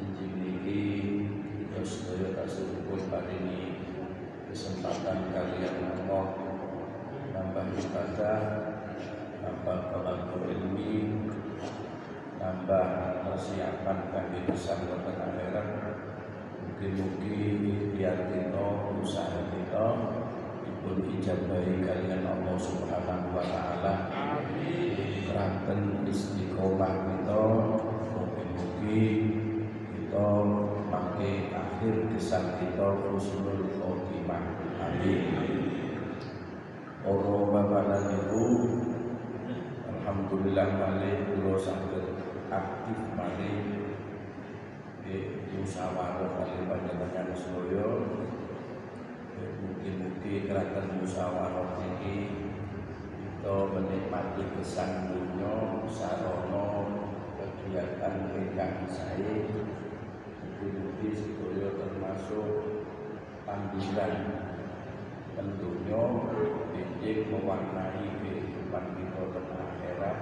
Injil niki kita sedaya tasih pun ini kesempatan kalian Allah nambah ibadah, nambah pelaku ilmi, nambah persiapan kami wonten akhirat. Mungkin-mungkin ikhtiar kita, usaha kita dipun ijabahi kalian Allah Subhanahu wa taala keranten istiqomah kita mugi-mugi kita pakai akhir kesan kita husnul khotimah amin Oro bapak dan ibu Alhamdulillah malih kula saged aktif malih. Di musyawarah kali panjenengan sedaya. Mugi-mugi keranten musyawarah ini kita menikmati kesan dunia sarana kegiatan ingkang saya bukti-bukti sedaya termasuk panduan tentunya bijik mewarnai kehidupan kita dan akhirat.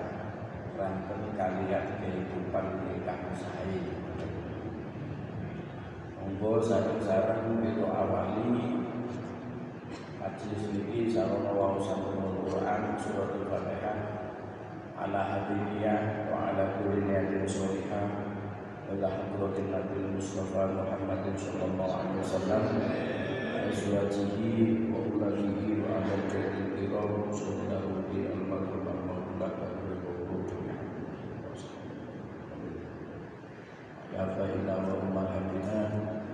Ranten kalian kehidupan ingkang saya Monggo sareng-sareng kita awali. Majlis ini sarana wa sampun Quran surat Al-Fatihah. Ala hadiyah wa ala kulli niyatin sholihah ila hadratin Nabi Mustafa Muhammadin sallallahu alaihi wasallam azwajihi wa ulatihi wa ala jadil kiram sallallahu alaihi al-marhum al-maqbulah ya fa inna wa ummahatina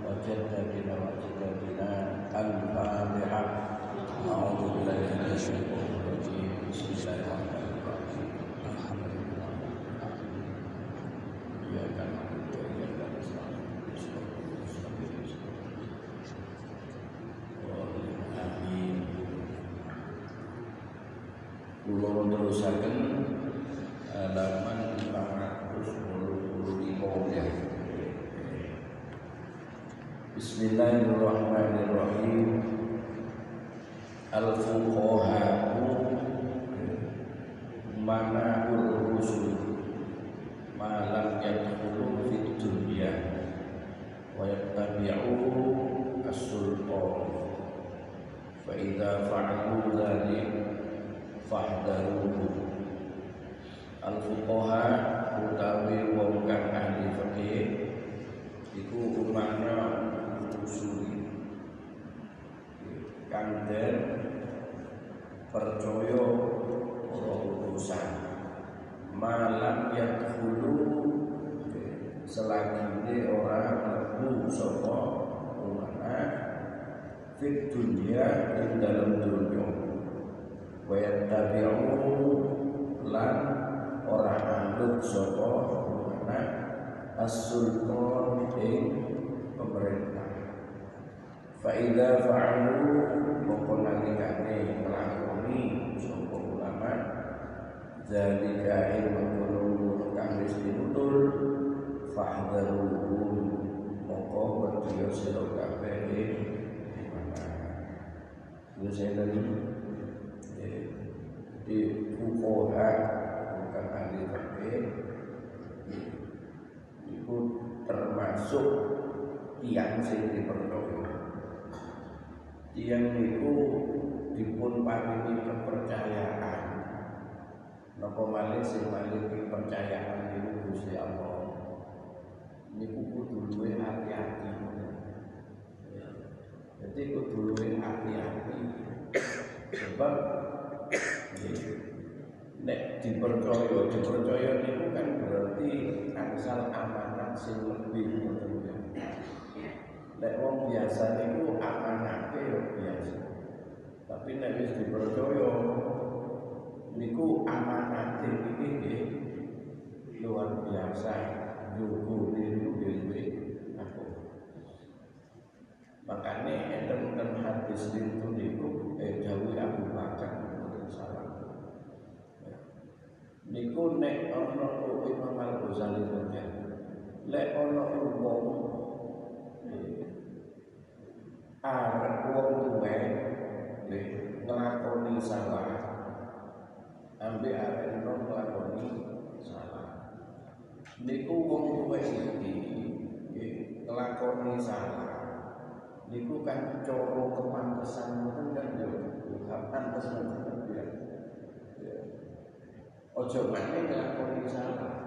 wa jaddadina wa jaddadina al-fatihah أعوذ بالله من الشيطان الرجيم بسم الله الرحمن الرحيم Kulo nerusaken halaman 485 ya. Bismillahirrahmanirrahim al-fuqaha'u mana rusul malam yadkhulu fid dunya wa yattabi'u as-sultan fa idza fa'alu dhalik fahdharuhu al-fuqaha utawi wong kang ahli fikih iku umana usul kang percaya ora urusan malam yang dulu selagi orang mlebu sapa umana fit dunia ing dalam dunia wa yattabi'u lan ora anut sapa umana as-sultan ing pemerintah. Fa idza fa'alu mongko nalikane nglakoni sapa ulama zalika ilmu qulub kang wis dinutul fahdharuhu mongko wedya sira kabeh Itu saya tadi di fukoha bukan ahli fikih termasuk tiang sing dipercaya tiang itu dipun paringi kepercayaan. Napa malih sing maringi kepercayaan niku Gusti Allah? Niku kudu duwe hati-hati. Jadi kudu duwe hati-hati sebab nek dipercaya dipercaya niku kan berarti angsal amanat sing lebih nek wong biasa niku amanate yo biasa tapi nek wis dipercaya niku amanate iki luar biasa Jogo niku dhewe aku. Makanya enten ten hadis itu niku eh dawuh Abu Bakar mboten salah. Niku nek ana Imam Al-Ghazali ngen. Lek ana wong arep wong tuwe nglakoni salah ambek arep nglakoni salah. Niku wong tuwe iki nglakoni salah. Niku kan cara kepantesan ngoten kan yo bukan pantes ngoten ya. Ojo maneh nglakoni salah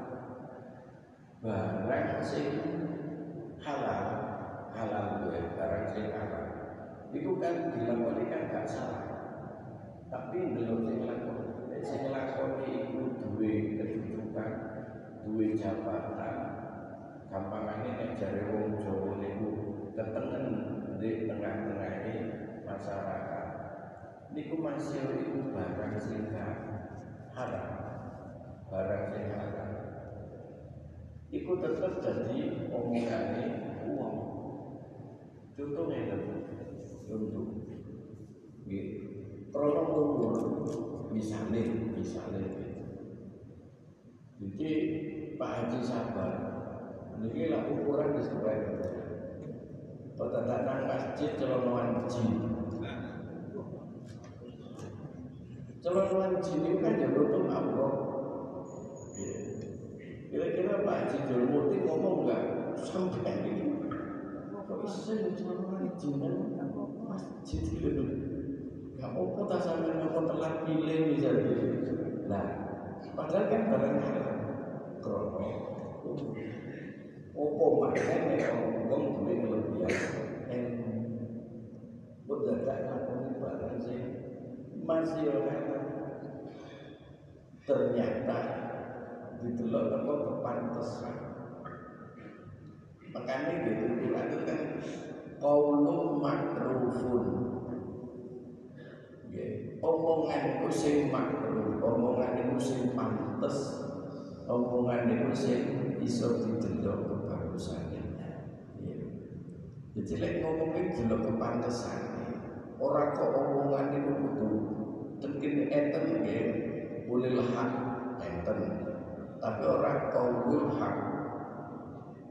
barang sing halal halal gue barang sing halal. Itu kan dilakoni kan gak salah. Tapi belum sing lakoni sing lakoni itu duwe kedudukan duwe jabatan. Gampangane nek jare wong Jawa niku ketengen di tengah-tengah ini masyarakat. Niku masih itu barang sing haram barang sing haram iku tetep jadi omongane uang contohnya untuk gitu. Krono umur misalnya, misalnya Jadi Pak Haji sabar, ini lah ukuran di sekolah Kota datang masjid celonoan jin. Celonoan jin itu kan ya tuh Allah. Kira-kira Pak Haji Jolmurti ngomong nggak sampai ini? Kok itu? Gak apa tak sampai telat pilih misalnya. Nah, padahal kan barang haram. Krono. En Budak lakoni barang sing masih ora ternyata didelok apa kepantesan. Makanya gitu itu kan kaulum makrufun omongan itu sing makruh, omongan itu sing pantes, omongan itu sing iso didelok kebagusane. Ya. Jadi lek ngomongin delok kepantesane, ora kok omongan itu kudu tekin enten nggih, enten. Tapi ora kaulul hak.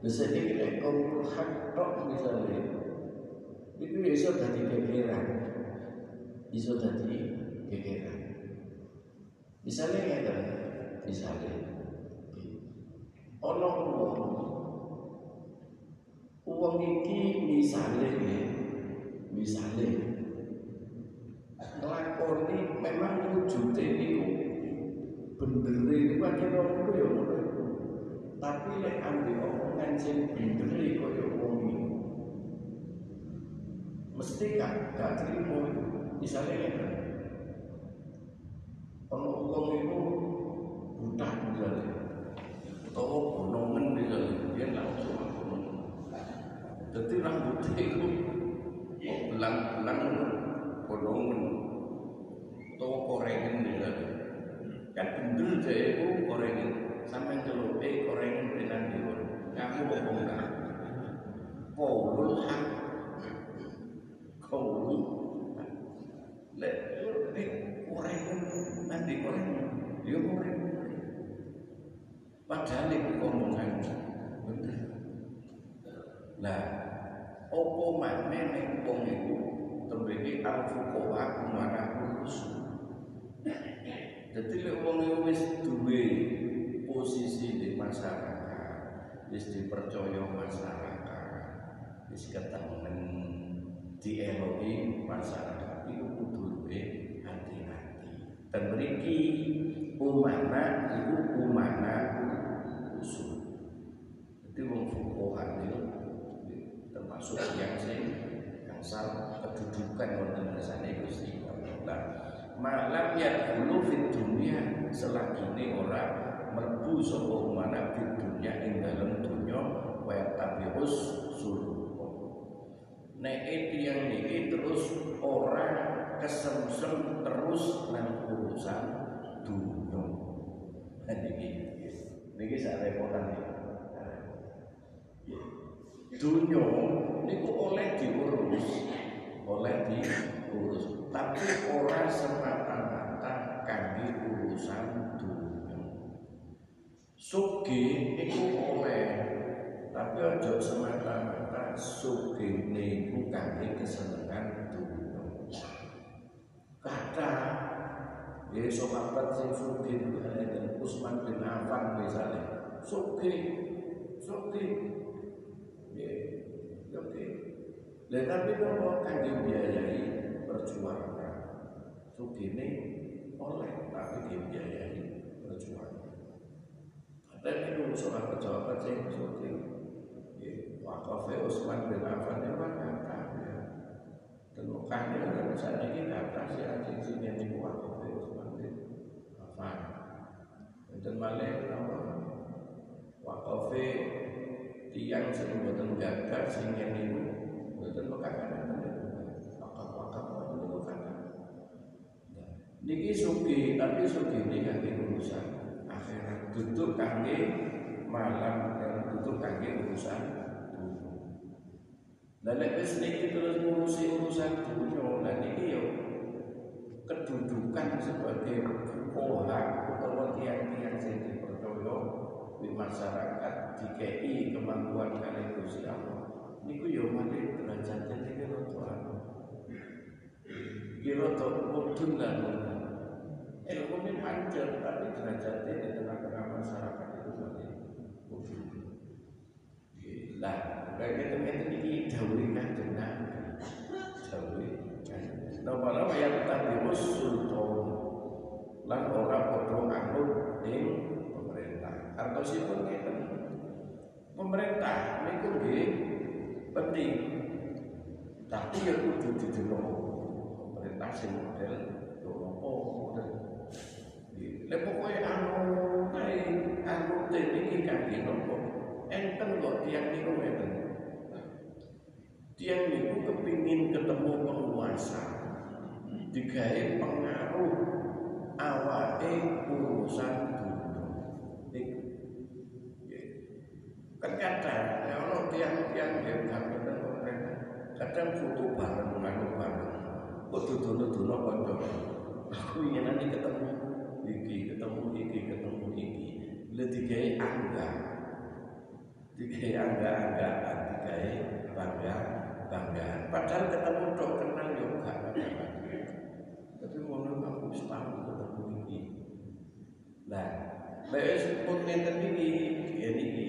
Bisa dikira kaulul hak tok misalnya, itu bisa jadi gegeran, bisa jadi gegeran. Misalnya ya misalnya. Ono uang. Uang iki misalnya ya misalnya. Ngelakoni memang wujudnya ini itu kan kira itu ya ngono tapi lek ambil omongan sing bener kaya mesti gak gak terima misalnya ya ono wong itu buta dia langsung bonong jadi rambutnya itu belang-belang bonongan utawa misalnya kan bener saya itu korengan sampai celup eh korengan dengan dia kamu bohong kan kaulul hak kaulul lek eh korengan nanti korengan dia korengan Padahal itu omongan bener. Lah, opo maneh nek wong iku tembeke al-fuqaha kumara usul. Jadi lek wong iku wis duwe posisi di masyarakat, wis dipercaya masyarakat, wis ketengen dieloki masyarakat itu kudu duwe hati-hati. Dan mriki umana itu umana usul. Jadi wong fuqaha itu termasuk yang sing asal kedudukan wonten kersane Gusti Allah. Malam ya dulu fit dunia selagi ini orang merbu sapa mana fit dunia ing dalam dunia wa tabius suruh. Nek yang ini terus orang kesemsem terus nang urusan dunia. Dan ini Niki sak repotan nih. dunia niku oleh diurus, oleh diurus, tapi orang semata-mata kangge urusan dunia. Sugi niku oleh, tapi aja semata-mata sugi niku kangge kesenangan dunia. Kata ya sahabat sing sugih dan Usman bin Affan misalnya sugih sugih Oke. Lah tapi kalau kangge biayai perjuangan. Sugine oleh tapi dibiayai perjuangan. Ada itu seorang pejabat yang sugih. Wakaf Utsman bin Affan itu kan kata ya. Dan saat ini kata si anjing sini yang wakaf Utsman bin Affan. Dan malah apa? Wakaf tiang sing boten gagal sing niku boten pekakanan wakaf-wakaf niku kata niki sugi tapi sugi ini kangge urusan. Akhirat duduk kangge malam dan duduk kangge urusan dan nek wis terus ngurusi urusan dunia dan niki yo kedudukan sebagai fuqaha utawa tiang-tiang sing dipercaya di masyarakat dikei kemampuan kali Gusti Allah. Niku yo mati derajate iki rada anu. Iki rada mudun lan ilmu ini panjang tapi derajatnya di tengah-tengah masyarakat itu mati mudun lah kayak gitu itu ini dawuh kanjeng Nabi dawuh Nama-nama yang tadi sultan lan ora padha anut ing pemerintah. Artosipun ngeten pemerintah niku nggih penting. Tapi ya kudu didelok pemerintah sing model. Lha pokoke anu kae anu iki kangge nopo? Enten kok tiyang niku ngeten. Tiang niku kepingin ketemu penguasa digawe pengaruh awake urusan dunia kan kadang ya Allah tiang-tiang dan pemerintah kadang butuh barang mengandung barang kok duduk-duduk konco aku ingin nanti ketemu iki ketemu iki ketemu iki. Le digawe angga. Digawe angga-anggaan digawe bangga banggaan. Padahal ketemu dok kenal yo gak tapi ngono aku wis tahu ketemu iki. Lah Lek pun ngeten iki, ya niki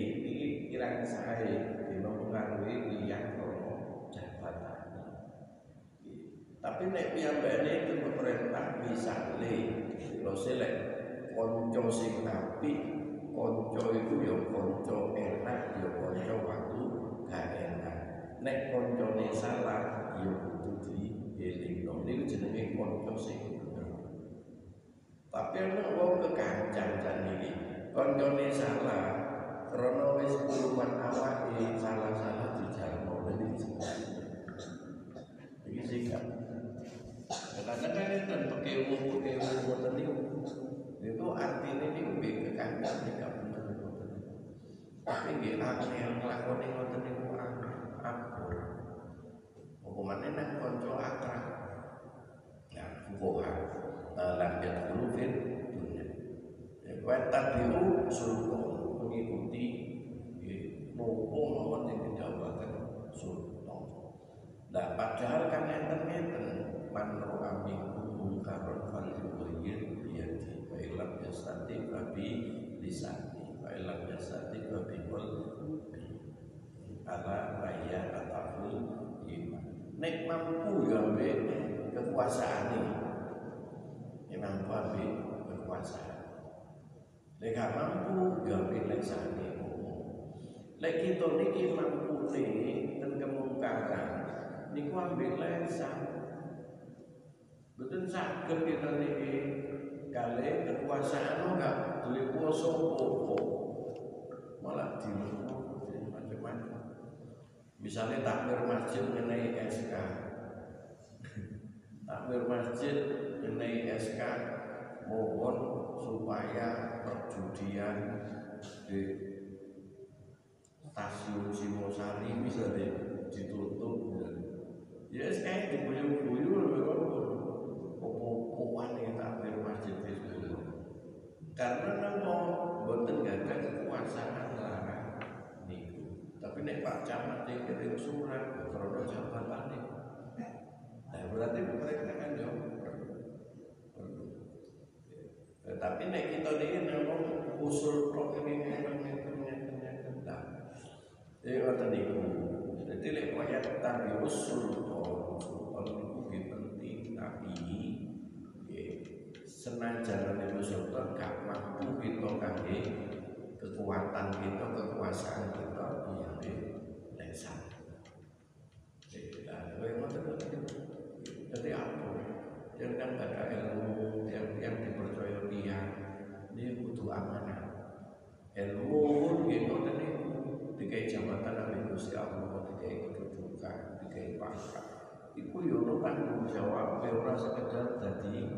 kirang sae dina pengaruhi liyang krono jabatan. Tapi nek piyambakne itu pemerintah misale lho selek kanca sing apik, kanca iku ya kanca enak, ya kanca waktu gak enak. Nek kancane salah ya kudu dielingno. Niku jenenge kanca sing tapi ana wong kekancan jan iki kancane salah karena wis kuluman awake salah-salah dijalmo dadi iki sikap itu pakai umum pakai umum boten niku itu artinya niku nggih kekancan sikap bener boten tapi nggih angel nglakoni ngoten niku aku hukumane nang kanca akrab. Ya fuqaha lam yadkhulu fil dunya wa tabi'u sultan mengikuti nopo mawon yang didakwakan sultan nah padahal kan enten-enten man ro'a minkum mungkaron fal yughayyir biyadi wa illam yastati fa bi lisani fa bi ala raya ataful iman nek mampu ya kekuasaan ini yang mampu ambil kekuasaan. Lek gak mampu ya ambil leksane Lek kita niki mampu nih dan kemungkaran niku ambil leksan. Betul saged kita niki kali kekuasaan enggak duwe kuasa apa malah dilupa macam-macam. Misalnya takmir masjid mengenai SK takmir masjid mengenai SK mohon supaya perjudian di stasiun Singosari bisa ditutup. Ya saya dibuyur-buyur opo-opoan yang takbir masjid itu karena nama boten gada kekuasaan larang niku. Tapi nek Pak Camat yang kirim surat karena jabatan nah berarti mereka kan jauh tapi nek kita ini memang usul tok ini memang jadi ngoten niku. Jadi lek kaya tabi usul sultan niku nggih penting tapi nggih senajan niku sultan gak mampu kita kangge kekuatan kita, kekuasaan kita iya lesan. Jadi apa? Yang kan ada ilmu yang yang dipercaya dia, dia butuh amanah. Ilmu gitu tadi dikai jabatan nabi Gusti Allah dikai kedudukan dikai pangkat yo ono tanggung jawab ora sekedar dadi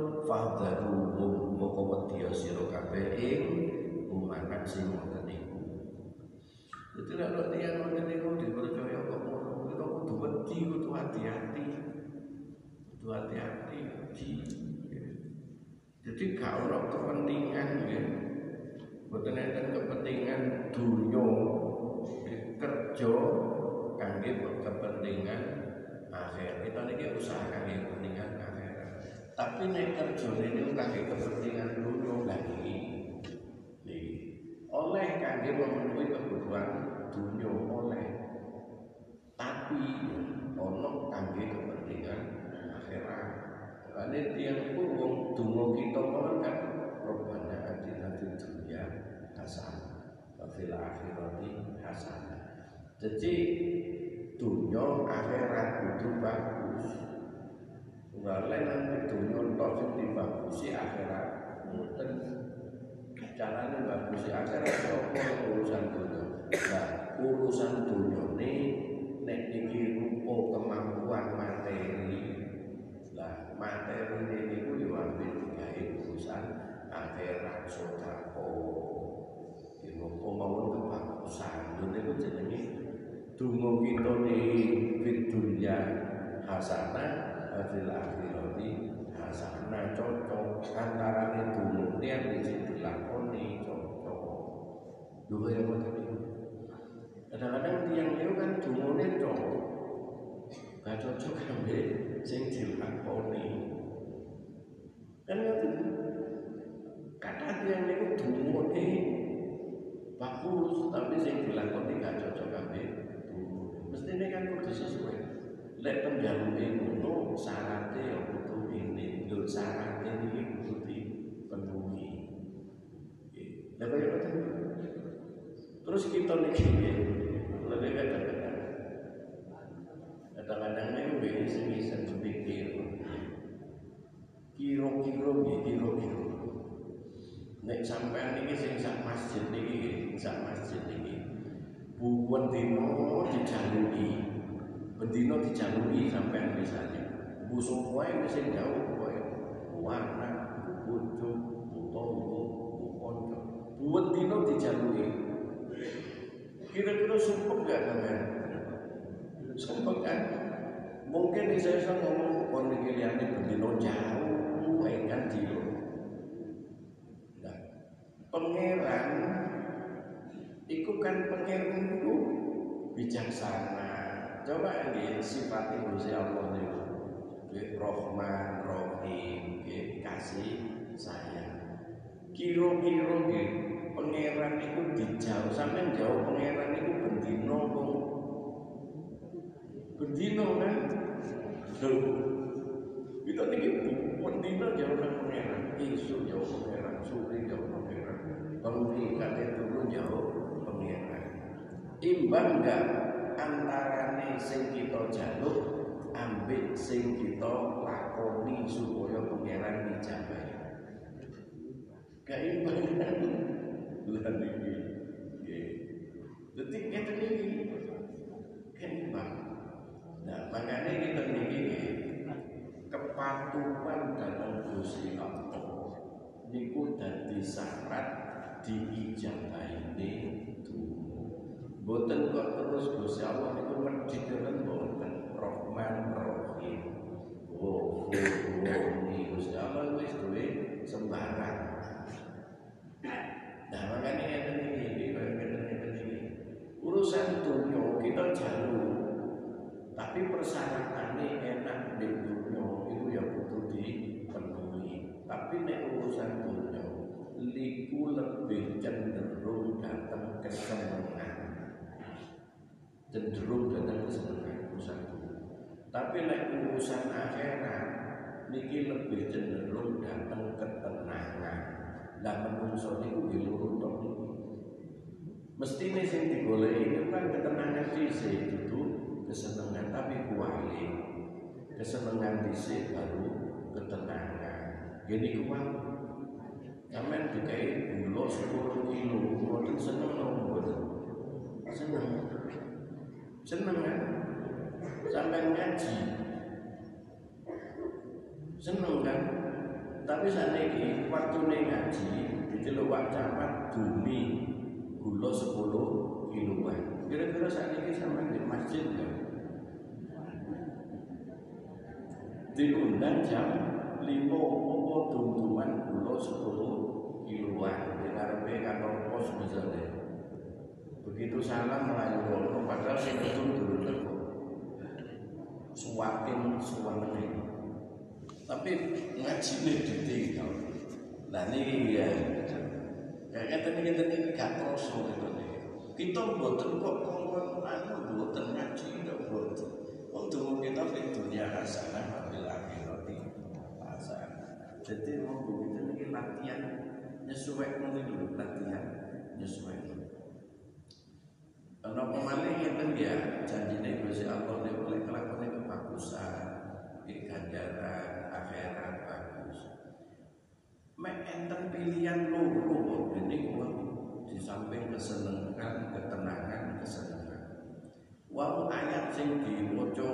Fahdaruhum Maka wadiya siro kabeh ing Umanat sing ngoten iku. Jadi kalau dia ngoten iku dipercaya kok ngono Kita kudu wedi, kudu hati-hati. Kudu hati-hati Jadi gak ono kepentingan ya Boten enten kepentingan dunia kerja kangge kepentingan akhir. Kita ini usaha kangge kepentingan akhir tapi nek kerja ini kangge kepentingan dunia lagi nih oleh kangge memenuhi kebutuhan dunia oleh. Tapi ono kangge kepentingan akhirat. Karena tiang pun wong kita kan Rabbana atina fid dunya hasanah. Wa fil akhirati hasanah. Jadi dunia akhirat itu bagus. Walain nanti dunia tok sing dibagusi akhirat. Mboten carane bagusi akhirat apa urusan dunia. Nah, urusan dunia ini nek iki rupa kemampuan materi. Lah, materi ini ku yo ambil digawe urusan akhirat sedekah. Iku mau kebagusan. Niku jenenge Dungo kita di fit dunya hasanah fil akhirati hasanah cocok. Antara itu yang bisa dilakoni cocok. Dua yang begitu kadang-kadang tiang itu kan ini cocok. Gak cocok ambil sing dilakoni kan itu kata tiang itu ini bagus tapi sing dilakoni gak cocok ambil. Mestinya kan kudu sesuai lek pendahulunya ngono syaratnya yang kudu ini. Lho syaratnya ini kudu dipenuhi. Ya kaya terus kita niki lebih kadang-kadang. Kadang-kadang ini begini sing bisa berpikir kira-kira kira-kira. Nek sampean niki sing sak masjid niki sak masjid niki. Buat dino dijalui bendino dijalui sampai misalnya. Busuk wae wis jauh wae warna bojo utawa konco buat dino kira-kira sumpah gak sampean? Sumpah kan? Mungkin saya ngomong kon iki bendino jauh wae kan dilo nah pangeran Iku kan pengirim itu bijaksana. Coba ini sifat Gusti Allah niku. Rahman, Rahim, kasih sayang. Kira-kira nggih pangeran itu dijauh sampai jauh pangeran itu bendino kok. Bendino kan. Lho. Kita niki bendino jauh kan pangeran, isu jauh pangeran, sore jauh pangeran. Di dulu jauh imbang enggak antarane sing kita jaluk ambek sing kita lakoni supaya pangeran dijabai imbang kan lan iki nggih. Dadi ngeten iki keimbang. Nah makanya kita niki kepatuhan dalam Gusti Allah niku dadi syarat donga Boten kok terus Gusti Allah niku medhit boten Rahman Rahim. Oh, oh, oh, Gusti Allah wis duwe sembarang. Nah, makanya ngeten iki, ngeten ngeten iki. Urusan dunia kita jalur, tapi persyaratannya enak di dunia itu ya butuh dipenuhi. Tapi nek urusan dunia, liku lebih cenderung datang kesenangan cenderung datang kesenangan urusan tapi lek urusan akhirat niki lebih cenderung datang ketenangan lah menungso niku loro tok mesti nih sing digoleki itu kan ketenangan dhisik itu kesenangan tapi kuali kesenangan dhisik baru ketenangan gini kuwi Sampeyan dikai gula 10 kilo, mboten seneng mboten. Seneng. Seneng kan? Sampai ngaji. Seneng kan? Tapi saat ini waktu ngaji diceluk Camat bumi gula 10 kiloan. Kira-kira saat ini sampai di masjid kan? Diundang jam lima apa dum-duman gula 10 kiloan. Di ngarepe kantor pos misalnya. Begitu salam melayu rono padahal sing itu dulu teko. Suwakin suwane. Tapi ngaji ini ditinggal. Nah ini ya. Kayaknya tadi kita ini gak kroso gitu nih. Kita buatan kok kongkong anu buatan ngaji itu buatan. Untuk kita di dunia. Jadi mau kita ini latihan nyesuai dulu latihan nyesuai Ana pemalih ngeten ya, janjine Gusti Allah nek oleh kelakone kebagusan, ganjaran akhirat bagus. Mek enten pilihan loro ini kuwi di samping kesenangan, ketenangan, kesenangan. Wau ayat sing diwaca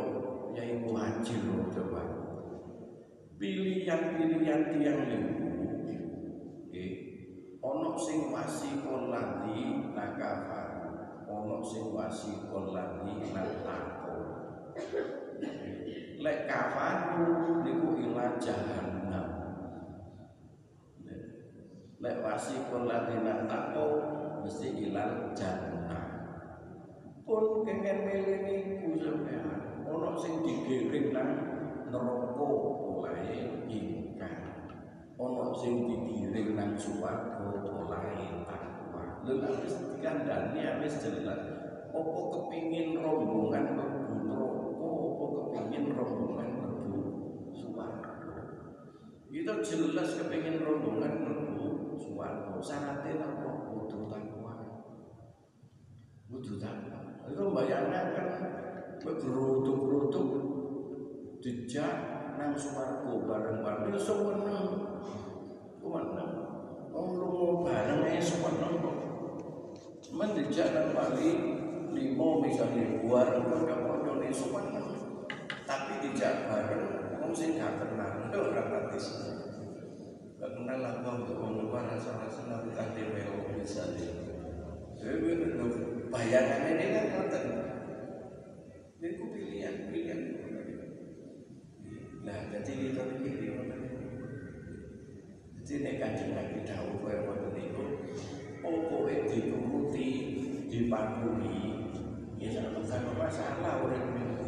Yai Muhajir coba. Pilihan-pilihan tiang niku nggih ana sing wasikon lati nakafar ono sing wasi kolani lan tako lek kafaru niku ila jahannam. Lek wasi kolani lan tako mesti ilal jannah. Pun kengen milih niku sampean. Ono sing digiring nang neraka olahe ingkang ono sing digiring nang swarga olahe takwa lha wis dikandani wis jelas. Opo kepingin rombongan mlebu neraka? Opo kepingin rombongan mlebu swarga? Itu jelas kepingin rombongan mlebu swarga. Syaratnya apa? Kudu takwa kudu takwa itu bayangkan bergerutuk-gerutuk dijak nang swarga bareng-bareng. Itu sewenang sewenang Wong lunga bareng ae sewenang kok mendijak nang Bali limo misalnya bareng kanca-kanca ne sewenang tapi dijak bareng wong sing gak kenal. Itu ora praktis. Gak kenal lah wong wong luar rasa-rasa nabi kate melo misalnya. Jadi bayangan ini kan ngoten. Ini pilihan, pilihan. Jadi kita ini Jadi nek kanjeng Nabi dawuh kaya ngoten niku, pokoke dituruti, dipatuhi, ya jangan kan masalah urip niku.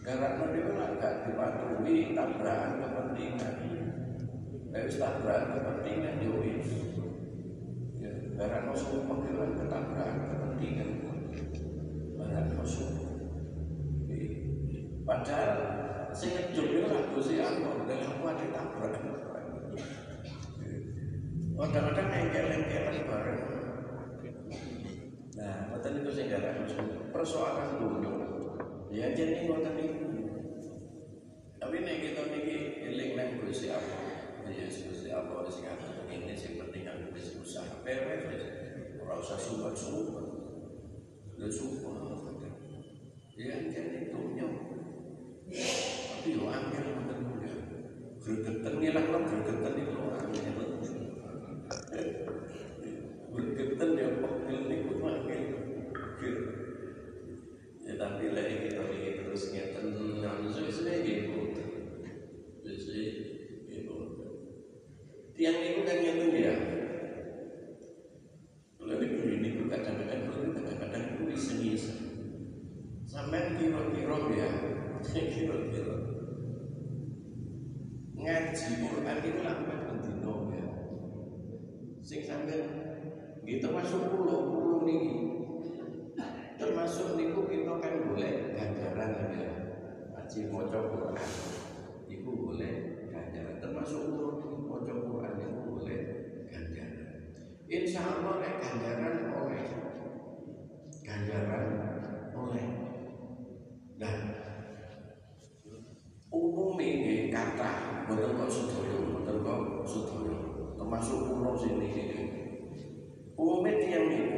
Karena niku lah gak dipatuhi tabrakan kepentingan. Wis tabrakan kepentingan yo wis. Ya, karena musuh panggilan ketabrakan kepentingan. Barang musuh. Padahal sing ngejuk itu Gusti Allah, dan aku ada tabrakan. Kadang-kadang engkel-engkelan bareng. Nah, ngoten niku sing gara persoalan dunia. Ya jadi ngoten. Tapi nek kita niki eling nang Gusti Allah, ya Gusti Allah sing ini sing penting aku wis usaha pewe ora usah sumpah-sumpah. Lha sumpah. Ya jadi dunia. Tapi yo angel ngoten niku. Gregeten ngilang lo gregeten itu angel. Gregeten ya pegel niku angel. Ya tapi lagi kita ini terus ngeten nang sesuai gitu. Sesuai gitu. Tiang itu kan ngeten ya. Ini kadang-kadang kadang-kadang iseng-iseng. Sampai kira-kira ya, kira-kira ngaji Quran itu lambat bendino ya. Sing sampai gitu masuk pulau pulau nih termasuk niku kita kan boleh ganjaran ya. Ngaji maca Quran. Itu boleh ganjaran. Termasuk urut maca Quran itu boleh ganjaran. Insya Allah nek ganjaran oleh. Ganjaran oleh. Dan umum ini kata betul kok sudoyo betul kok sudoyo termasuk pulau sini umumnya tiang itu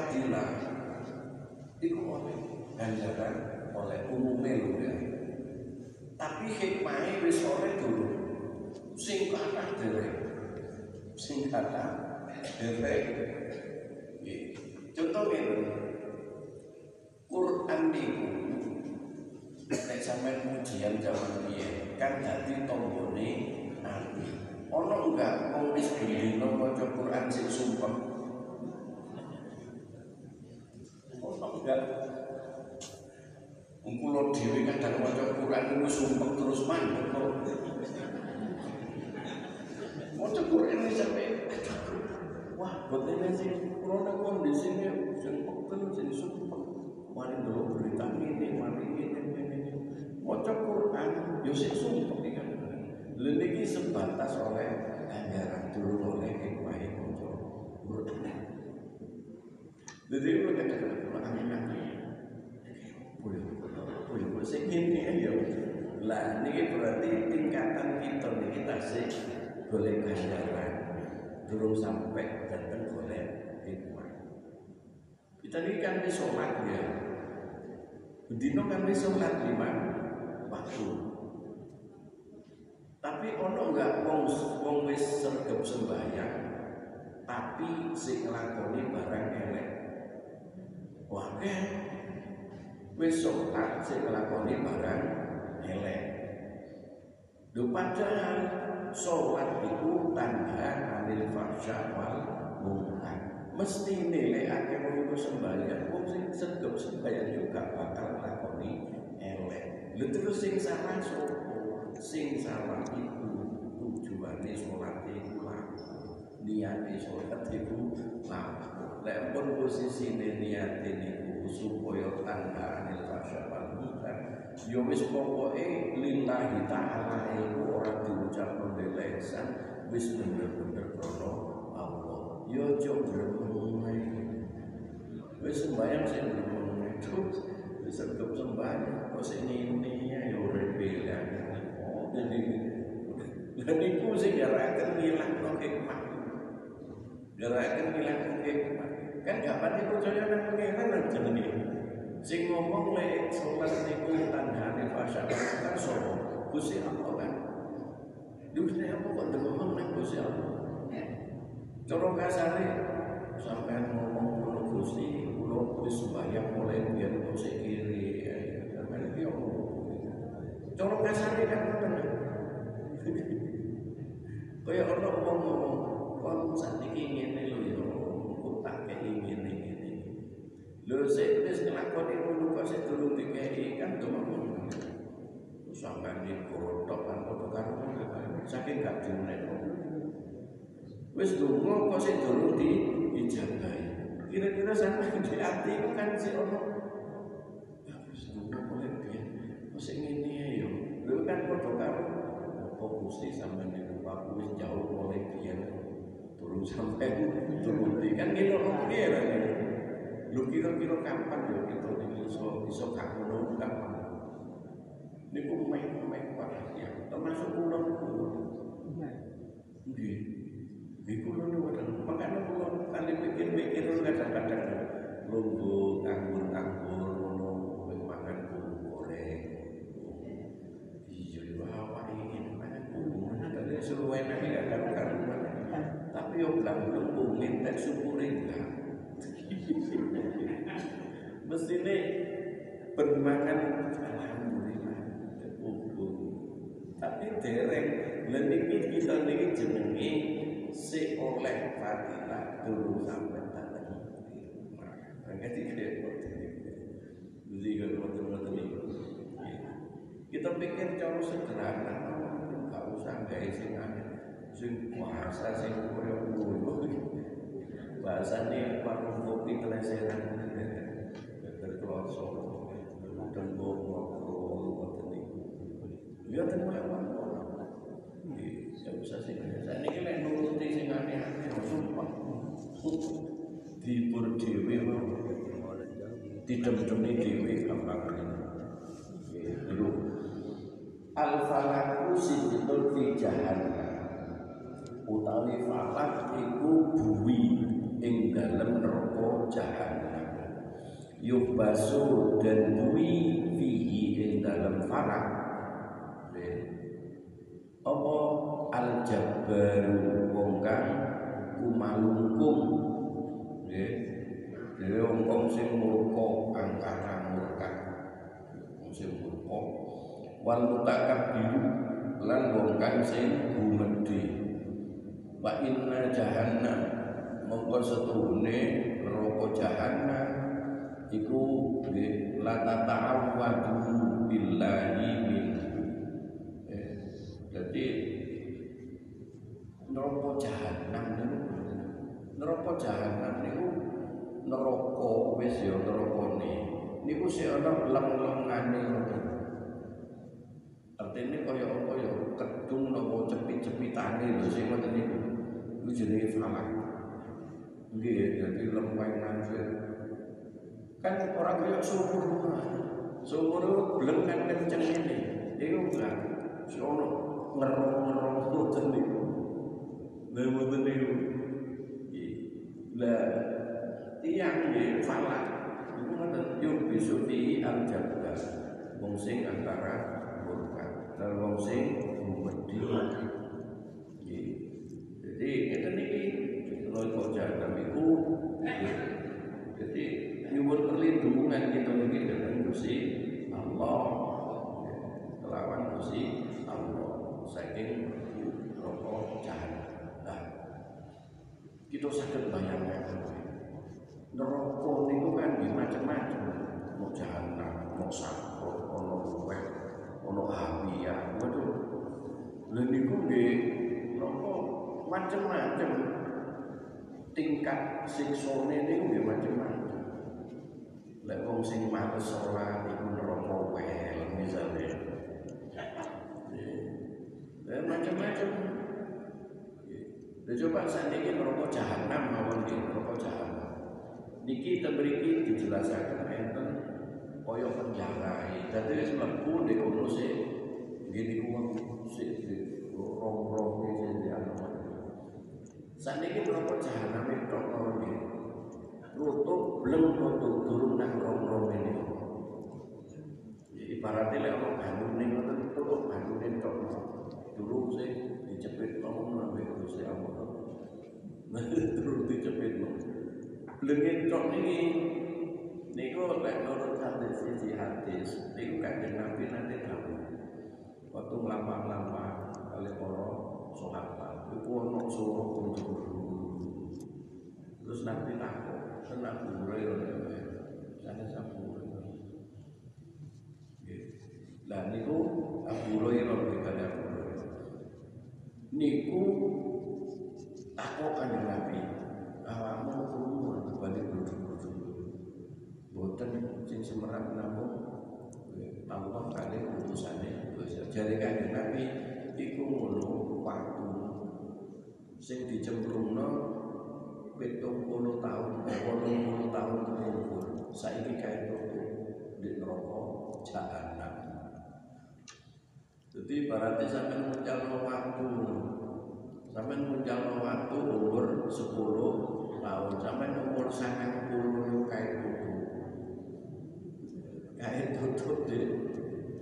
nek fadilah itu oleh ganjaran oleh umumnya lho ya. Tapi hikmahnya wis oleh dulu. Sing kata derek. Sing kata derek. Contoh ini Quran niku nek sampean ujian zaman biyen kan dadi tombone ati. Ono enggak wong wis dino maca Quran sing sumpah enggak Kulo dhewe kadang maca Quran niku sumpah terus mandek kok. Maca Quran iki sampe wah botene sing kulo nang kondisine sing pegel sing sumpah. Mari dulu berita ini, mari ini, ini. Maca Quran yo sing sumpah iki kan. Niki sebatas oleh ganjaran dulu oleh hikmah maca Quran. Jadi itu kadang-kadang aneh-aneh. Boleh, boleh, boleh. Saya gini ya. Lah, ini berarti tingkatan kita nih kita sih boleh ganjaran. Belum sampai datang boleh hikmah. Kita ini kan di sholat ya. Bedino kan di sholat lima waktu. Tapi ono enggak wong wong wis sergap sembahyang tapi si nglakoni barang elek Wakil wis sholat sing nglakoni barang elek. Lho padahal sholat itu tanda anil fahsya wal munkar. Mesti nilai akeh wong iku sembahyang, wong sing sedok sembahyang juga bakal nglakoni elek. Lho terus sing salah sapa? Sing salah iku tujuane sholat iku laku. Niate sholat iku laku. Lek posisi niat ini supaya tanda anil fasya wal munkar ya wis pokoke lillahi taala iku ora diucap pembelesan wis bener-bener krana Allah. Ya aja gremeng wis sembayang sing gremeng terus wis tetep sembayang kok sing ini ya ora beda oh jadi dan iku sing garaken ngilang hikmah garaken ngilang hikmah kan kapan itu percaya nang nang jenenge sing ngomong lek salat niku tandane fasa kan sapa Gusti Allah kan? Gusti apa kok ngomong nang Gusti Allah? Cara kasare sampean ngomong ngono Gusti kula wis sembahyang mulai biyen kok sik kiri sampean iki opo Cara kasare kan ngoten Kaya ana wong ngomong kon sakniki ngene lho ya tak kei ngene ngene. Lho sik wis nglakoni ngono kok sik durung dikei kan domo. Sampai di kotok kan kotok kan saking gak dimeneko. Wis donga kok sik durung di ijabahi. Kira-kira sampai di ati kan sik ono wis donga oleh piye. Kok sik ngene ya. Lho kan padha karo apa Gusti sampeyan niku wis jauh oleh piye turun sampai turun di kan gitu oke lah. Lu kira-kira kapan ya kita ini iso iso gak ngono. Kapan? Niku meh-meh perhatian, termasuk kula. Niku. Nggih. Nggih kula niku makanya kula kali pikir-pikir kadang-kadang lungguh anggur-anggur ngono kowe mangan goreng. Iya, awak iki mangan bumbu, tadi suruh enak ya kan Enggak. Mestine bermakan alhamdulillah. Tapi dereng kita niki jenenge si oleh fadilah dulu sampai tak Jadi repot. Jadi kalau Kita pikir cara sederhana, nggak usah gaya sing sing puasa sing ngono. Bahasane warung kopi teleseran berkeloso, dan bom ngobrol ngoten niku. Ya ten lewat Nggih, ya usah sing saya niki lek nuruti sing aneh-aneh sumpah. Dibur dhewe didem-demi dhewe gampang. Dulu. Al falaku sijitul fi jahannam utawi falak iku buwi ing dalem neraka jahannam. Yubasu dan buwi fihi ing dalem falak apa al jabbaru wong kang kumalungkung? Nggih. Dewe wong sing murka angkara murka. Wong sing murka. Wal biru lan wong kang sing gumedhe. Wa inna jahannam. Mongko setuhune neraka jahannam. Iku nggih la tata'awwadu billahi min. Eh, jadi neraka jahannam niku neraka jahannam niku neraka wis ya nerakane niku sik ana leng-lengane ngoten artine kaya apa ya kedung napa cepit-cepitane lho sing ngoten niku iku jenenge falak nggih dadi lempengan kan orang kaya sumur sumur belum kan kenceng ini. Iku enggak si ono ngerong-ngerong ngoten niku lha ngoten niku lah tiang di falak itu ngoten yuk besok di al jabal wong sing antara murka. Dan wong sing jadi kita niki kalau kok jaga itu jadi perlindungan kita niki dengan Gusti Allah. Kelawan Gusti Allah. Saking rokok jahat. Nah kita sakit bayangkan neraka niku kan nggih macam-macam. Mau jahanam mau sakor ono ruwet ono hawiyah waduh. Lha niku nggih neraka macam-macam. Tingkat siksane niku nggih macam-macam lek wong sing males salat iku neraka wel misalnya. Ya macam-macam. Ya coba saat ini merokok jahanam mawon di merokok jahanam. Niki tebriki dijelaskan enten koyo penjara. Dadi wis mlebu nek ono sik ngene ku sik rong-rong iki di ana Saniki berapa jahanam Tutup belum tutup turun nang rong-rong ini. Ibaratnya lek orang bangun nih Ngotot tutup bangun nih tok Dulu sih dicepit ngomong Nabi Gusti Allah. Terus dicepit ngomong Lengit tok niki. Niku lek nurut hadis siji hadis niku kanjeng Nabi nanti dawuh. Waktu nglampah-lampah kali para sahabat iku ana suara kunjung. Terus Nabi takut, tenang Hurairah sana sabu. Lah niku Abu Hurairah kali Abu. Niku takut kanjeng Nabi. Awakmu balik berujung-ujung boten sing semerap namun Allah kali utusannya jadi kayak Nabi iku ngono waktu. Sing dicemplungno pitung puluh tahun wolung puluh tahun kepungkur saiki kae tuku di neraka jahanam. Jadi berarti sampai menjal waktu. Sampai menjal waktu umur 10 tahun. Sampai umur sangat puluh kae tuku. Kae tuku di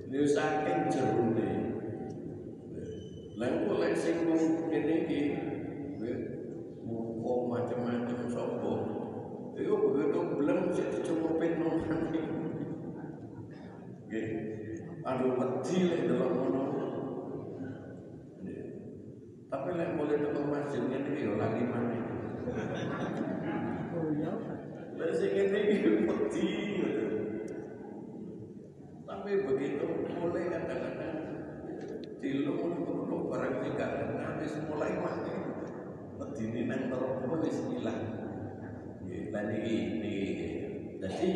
ini saking jerune lha kok lek sing mau macam-macam sopo itu begitu belum sih dicumupin nonton Nggih. Aduh wedi lek delok ngono. Tapi lek mulai teko masjid iki yo lali maneh. Oh iya. Lek sing iki wedi. Tapi begitu mulai kadang-kadang ngono barang tiga nanti mulai mati. Medine nang terus wis ilang. Nggih, lan iki niki. Dadi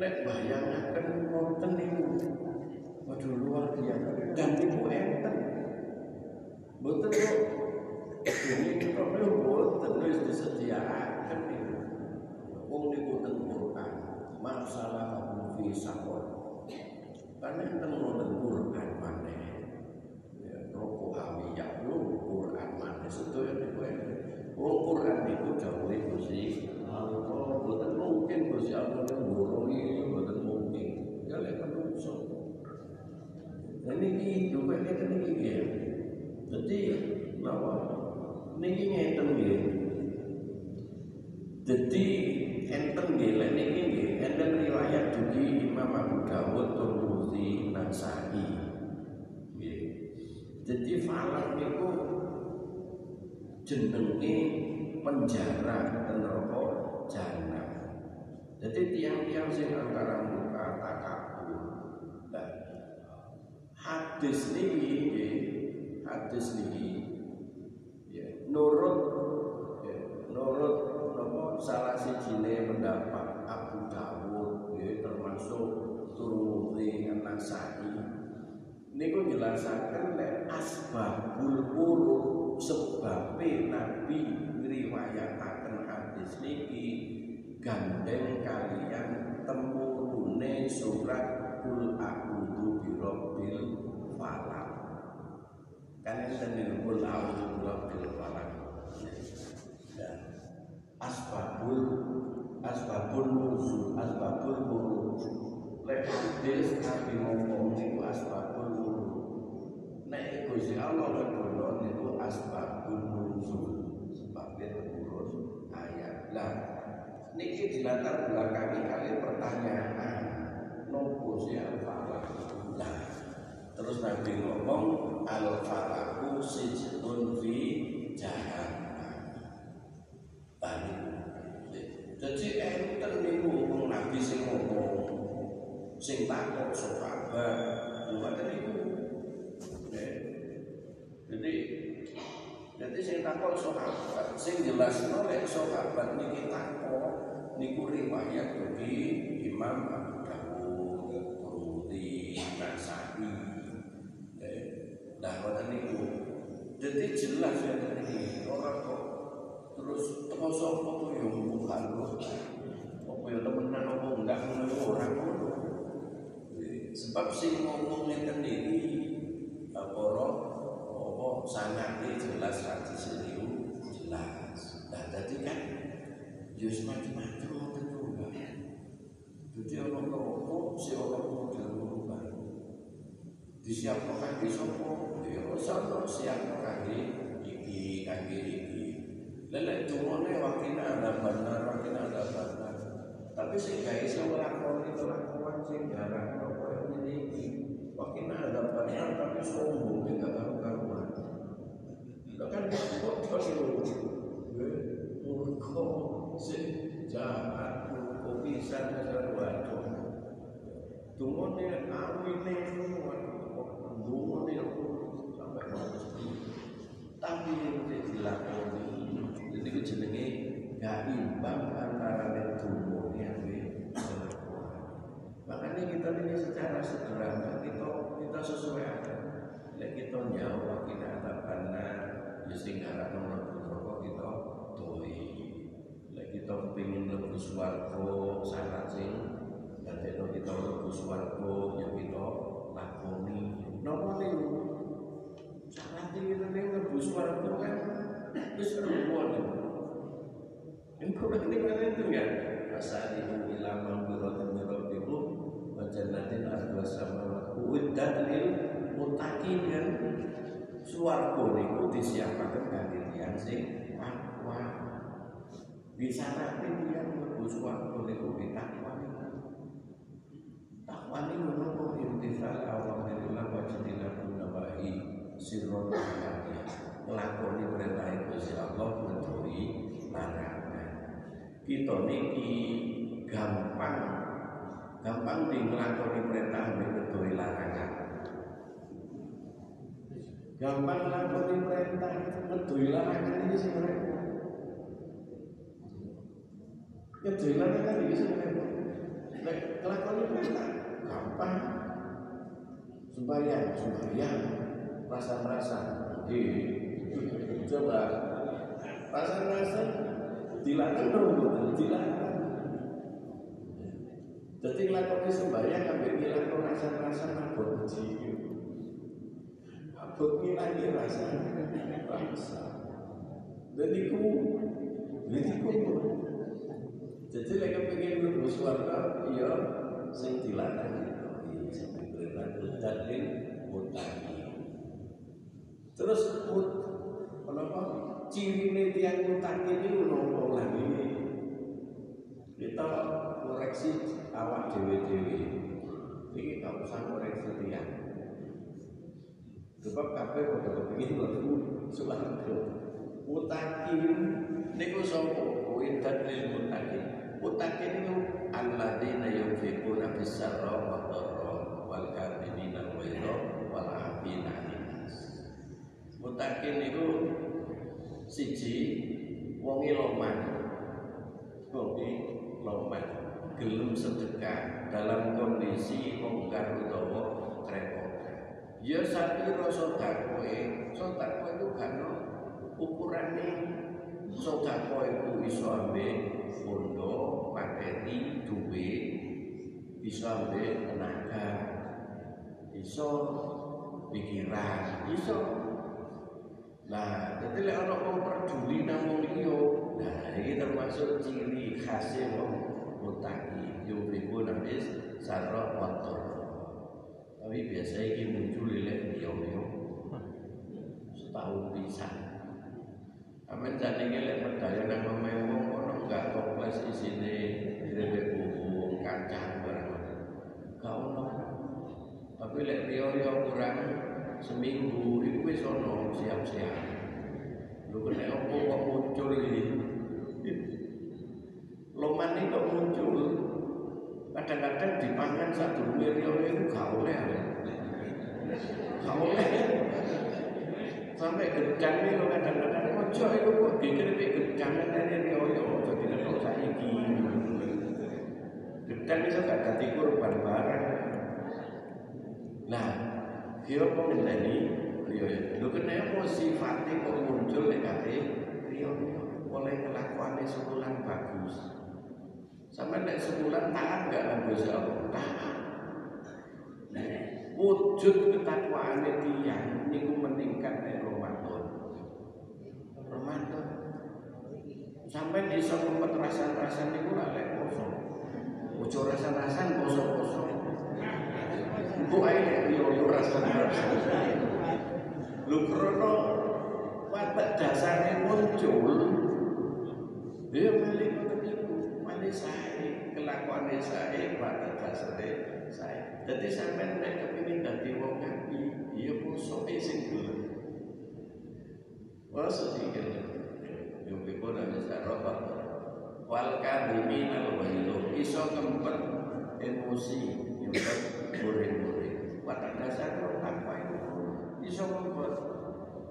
lek bayangaken wonten niku waduh luar biasa. Dan niku enten. Mboten kok. Ini kok mboten wis disediakaken niku wong niku teng Quran masalah fi sakor karena enten wonten Quran maneh. Ya roko hawiyah lu Quran enten. wong Quran niku dawuhe Gusti Allah mboten mungkin Gusti Allah ngurungi mboten mungkin ya menungso Nah niki juga kita niki ya. Jadi bahwa niki ngeten nggih. Jadi enten nggih lek niki nggih enten riwayat dugi Imam Abu Dawud Tirmidzi Nasai. Nggih. Jadi falak niku jenenge penjara neraka jahanam. Jadi tiang-tiang sing antara muka takabur. Nah, hadis niki hadis niki ya nurut ya, nurut napa salah sijine pendapat Abu Dawud ya, termasuk Tirmidzi An-Nasai niku jelasaken lek asbabul urut sebabe Nabi ngriwayataken hadis niki gandeng kalian temurune surat kul a'udzu birabbil falaq. Kan enten kul a'udzu birabbil falaq. Dan asbabul asbabul nuzul asbabul wurud lek hadis nabi ngomong niku asbabul wurud nek Gusti Allah kedono niku asbabul nuzul. Sebabnya turun ayat lah niki dilatar belakangi kali pertanyaan nopo si al falak nah terus nabi ngomong al falaku sijnun fi tadi jadi enten niku wong nabi sing ngomong sing takok sahabat bukan niku jadi jadi sing takok sahabat sing jelas oleh sahabat niki takok niku riwayat dari Imam Abu Dawud, Tirmidzi, Nasai. Nah, ngoten niku. Jadi jelas ya ini orang kok terus teko sapa to yo bukan lho. Apa yo temenan apa enggak ngono ora ngono. Sebab sing ngomong ngeten iki apa apa sanate jelas hadis ini jelas. Nah, tadi kan ya semacam-macam ngoten juga. Jadi orang rokok, si orang model berubah. Disiapkan kaki sopo, ya sopo siap kaki iki, kaki iki. Lelek cumone wakina ada benar, wakina ada benar. Tapi sing gak iso nglakoni kelakuan sing jarang rokok ini iki. Wakina ada benar tapi sombong tidak karu-karuan. Itu kan kok kok Murko sing jahat murko pisan karo waduh. Dumone awine dumone sampai mati. Tapi yang dilakoni ini jenenge gak imbang antara dumone ambek Makanya kita ini secara sederhana kita kita sesuai. Lek kita nyawa kita ada ya sing arep mlebu neraka kita doi kita kepingin lebih swarga sangat sing dan dadekno kita lebih swarga ya kita lakoni. Nopo niku sangat kita ning lebih swarga kan wis rukun engko kan ning ngene itu ya fasalihu ila maghfiratin min rabbikum nanti ada sama samawati dan lil mutakin kan? Swarga niku siapa kanthi tiyang Disarate tiyang mlebu suwarga niku ditakwa. Takwa niku menapa imtisal awamirillah wa jinillah nawahi sirron nglakoni perintah Gusti Allah menjauhi larangan. Kita niki gampang gampang di nglakoni perintah menjauhi larangan. Gampang nglakoni perintah menjauhi larangan ini sing repot. Menjauhi larangan ini sing repot. Nek nglakoni perintah gampang. Sembahyang, sembahyang, rasa-rasa, coba. Rasa-rasa dilarang betul dilarang jadi lakoni sembahyang sampai ngilang rasa-rasa mabuk jiwa mabuk ngilangi rasa. Rasa dan iku jadi iku jadi lagi pengen lu suara iya sing dilarang itu iya sing dilarang dalil mutaki Terus put kenapa ciri tiang utang ini nopo lagi? Ini kita koreksi awak dewi dewi ini tak usah koreksi tiang. Sebab kafe pada kepingin lalu suarga mutakin niku sopo windan lil mutakin mutakin itu alladzina yunfiquna fis sarra wa dharra wal kadhibina al ghaidha wal 'afina 'anil Mutakin itu siji wongi loman. Wongi loman gelem sedekah dalam kondisi mungkar utawa kerepotan. Ya sapiro sedekah sedekah itu kan ukurane sedekah itu iso ambil pondo, materi, duit, bisa ambil tenaga, iso pikiran, iso Nah, jadi lek ana wong peduli nang wong nah iki termasuk ciri khasnya wong mutaki, yufiku nabis sarra wator. Tapi biasa iki muncul lek liya-liya setahun pisan. Amin jane lek medaya nang ono gak toples isine direwek bubu kancah barang. Gak ono. Tapi lek liya-liya kurang seminggu itu wis ono siap-siap. Lu kena opo kok muncul ini? Loman ini kok muncul? Kadang-kadang dipangan satu miliar itu gak oleh. Gak oleh. Sampai gedang ini lo kadang-kadang ojo itu kok dikritik gedang dari rioyo ojo tidak saiki. Gedang itu gak jadi kurban barang. Nah, dia mengendali Rio Lu kenapa sifatnya kok muncul di kate Rio oleh kelakuannya sebulan bagus. Sampai nek sebulan taat gak ngambil Allah Wujud ketakwaannya tiang Niku meningkat di Ramadan Ramadan Sampai bisa membuat rasa-rasa niku lalek kosong Ojo rasa-rasa kosong-kosong Bu ae yo rasa-rasa. Lu krono watak dasarnya muncul. Dia balik ngoten niku, male sae, kelakuane sae, watak dasare sae. Dadi sampean nek kepengin dadi wong ngapi, ya posoke sing gelem. Poso gelem. Yo pipo nang sarapa. Wal kadhimin al iso kempet emosi, yo murid-murid. Watak dasar orang tanpa itu bisa membuat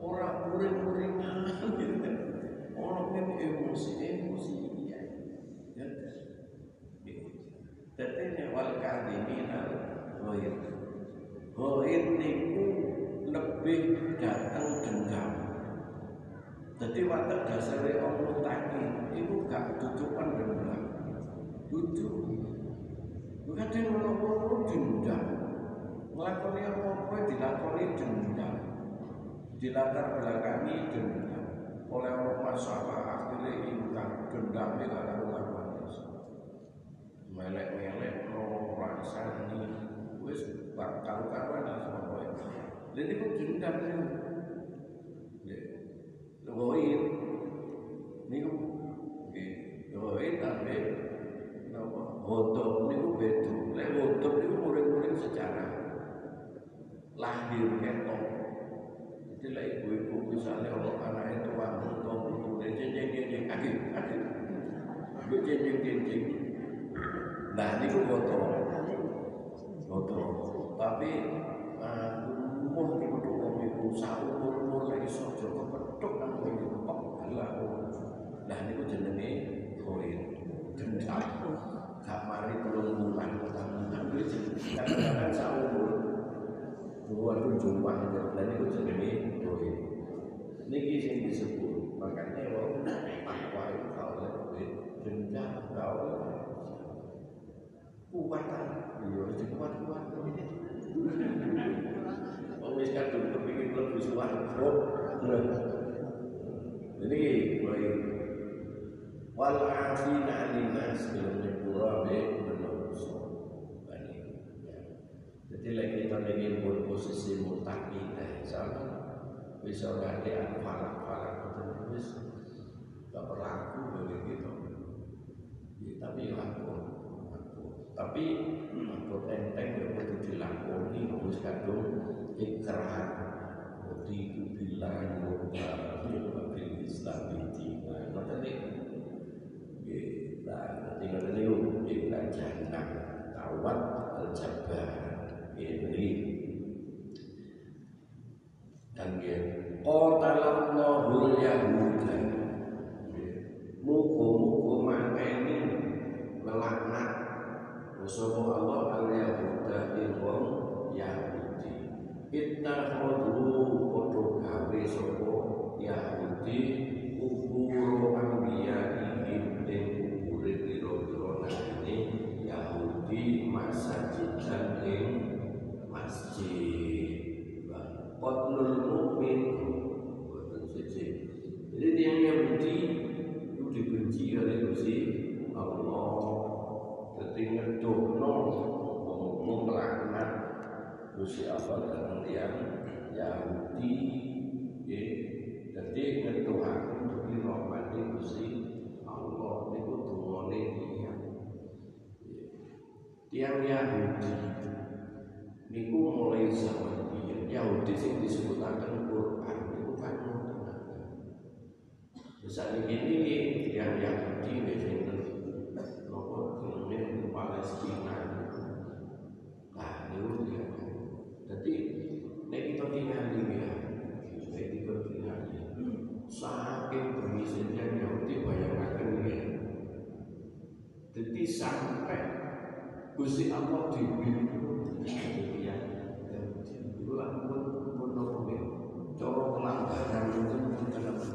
orang murid-murid. Orang emosi, emosi iya. Ya. Jadi ini wal kadimin al ghair. Ghair niku lebih datang dendam. Jadi watak dasarnya Allah tadi itu gak tutupan dendam. Tutup. Bukan dia ngono dendam. Ngelakoni apa-apa dilakoni dendam. Dilatar belakangi dendam. Oleh Allah masalah akhirnya hilang dendamnya karena لان كنت جنود عبد الجهل لغوية نيجو لغوية tapi Hodok niku beda. Lek hodok niku murid-murid secara Lahir ketok. Jadi lek ibu-ibu misalnya orang anaknya tua atau putune jenjeng jenjeng kaki kaki. Ibu jenjeng jenjeng. Nah niku hodok. Hodok. Tapi dua tujuan dan itu jenenge koin niki sing disebut makanya wong takwa itu kalau duit dendam kau kuatan iya kuat kuat Oh, wis kadung kepingin mlebu swarga. Jadi mulai wal afina alinas dalam nyepura be menungso. Jadi kita ingin posisi mutaki sama bisa ganti falak-falak itu wis. Gak berlaku bagi kita. Ya, tapi laku, tapi aku enteng ya kudu dilakoni wis kadung ikrar di bilang bil Islam niku nggih lah dadi ngoten niku kita jangan tawat al ini dan nggih qatalallahu yahuda muga-muga mangkeni lelaknat Sapa Allah al yahuda ing wong Yahudi. Ittakhadhu padha gawe sapa Yahudi kubur anbiya ing ing kubure pira-pira nabi Yahudi masjid dan ing masjid qatlul mukmin boten siji jadi tiang Yahudi itu dibenci oleh Gusti Allah. Jadi wong melaknat Gusti Allah dalam tiang Yahudi. Ya jadi ngedoakan untuk dirahmati Gusti Allah. Niku dungane tiang tiang Yahudi. Niku mulai zaman Yahudi sing disebutaken Quran niku kan Misalnya ini yang Yahudi biasanya nopo filmnya Palestina nah itu dia jadi nek kita tinggal di dia nek kita tinggal di saking berisinya Yahudi bayangkan dia jadi sampai Gusti Allah dibimbing dia lah pun pun nopo cara pelanggaran itu pun kenapa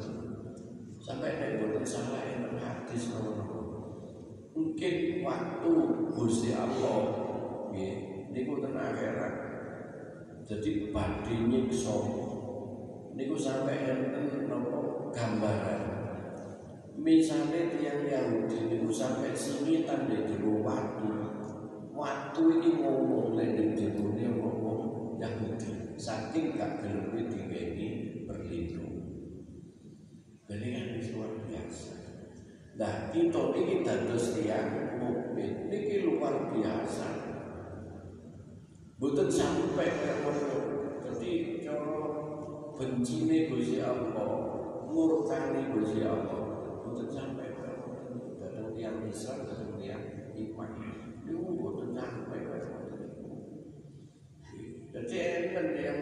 sampai nek boten salah yang hadis nopo mungkin waktu Gusti Allah nggih niku ten akhirat jadi badhe nyiksa niku sampai enten napa gambaran misalnya tiang Yahudi niku sampai singitan di jero watu watu ini ngomong lek ning jerone ngomong Yahudi saking gak gelem digawe berlindung jadi kan luar biasa Nah, kita ini dados tiang mukmin ini luar biasa. Bukan sampai jadi cara bencine Gusti Allah, murkane Gusti Allah, bukan sampai datang tiang Islam, datang tiang iman. Itu bukan sampai Jadi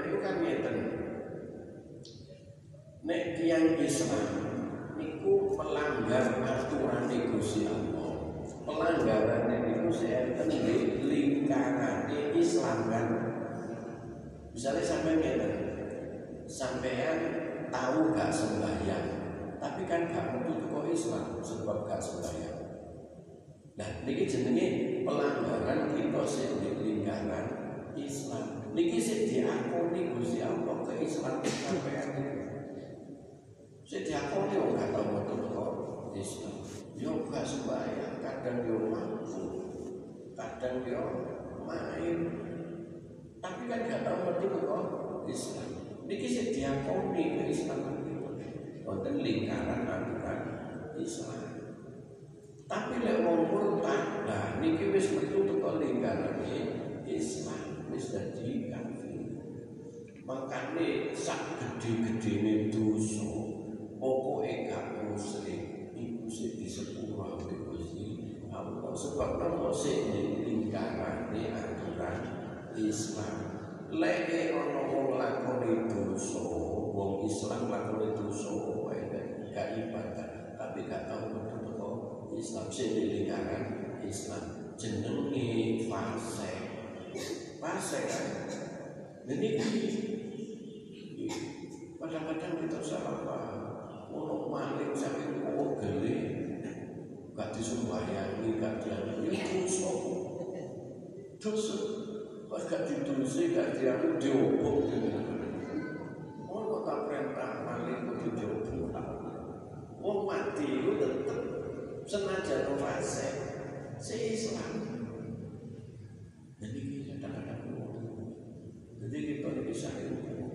itu kan ngeten. Nek tiang Islam niku melanggar aturan Gusti Allah. Pelanggaran niku enten di lingkaran Islam kan. Misalnya sampai ngeten, sampean tahu gak sembahyang, tapi kan gak metu kok Islam sebab gak sembahyang. Nah, niki jenenge pelanggaran kita di lingkaran Islam. Niki sing diakoni Gusti Allah Islam, sampean. Sing diakoni wong gak tau mboten kok Islam. Yo gak sembahyang kadang yo mampu. Kadang yo main. Tapi kan gak tau betul kok Islam. Niki sing diakoni keislaman niku. konten lingkaran aturan Islam. Tapi lek wong murtad, nah niki wis metu teko lingkaran Islam dadi kafir. Makane sak gede-gedene dosa pokoke gak muslim iku sing disepuro ambek Gusti Allah sebab nopo sing lingkarane aturan Islam? Lek ana wong lakoni dosa wong Islam lakoni dosa wae gak ibadah. Tapi gak tau metu teko Islam sing lingkaran Islam. Jenenge fase fase kan jadi kadang-kadang kita salah paham. Ono maling sampai kok gele gak disumbayangi gak dianu ya dosa. Dosa. Pas gak ditulis gak dianu diobok ono tak perintah maling kok diobok wong mati itu tetep. Senajan fase si Islam jadi kadang-kadang jadi kita ini bisa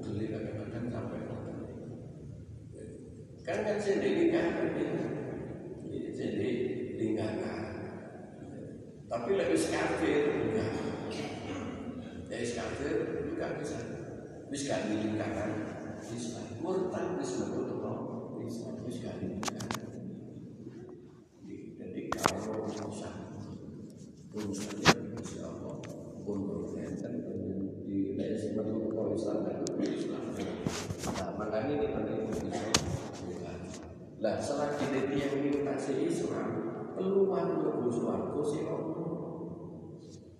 geli kadang-kadang sampai kan kan jadi lingkaran ini jadi lingkaran. Tapi lebih kafir enggak. Ya kafir enggak bisa. Bisa di lingkaran Islam murtad bisa betul Islam bisa di lingkaran. Jadi kalau insya Allah di kalau Islam kan Islam nah makanya ini penting bisa lah selagi dia yang mutasi Islam peluang untuk suaraku si Allah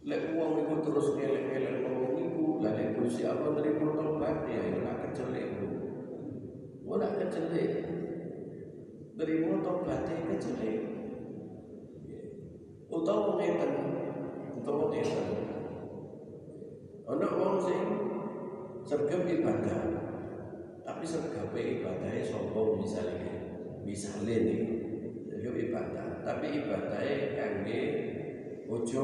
lek uang itu terus ngelek-ngelek ngomong itu lah lek si Allah dari tobat ya ora kecelek ora kecelek dari tobat ya kecelek utawa ngeten utawa ngeten. Ana wong sing sergap ibadah tapi sergap ibadahnya sombong misalnya nih sergap ibadah. Tapi ibadahnya kangge ojo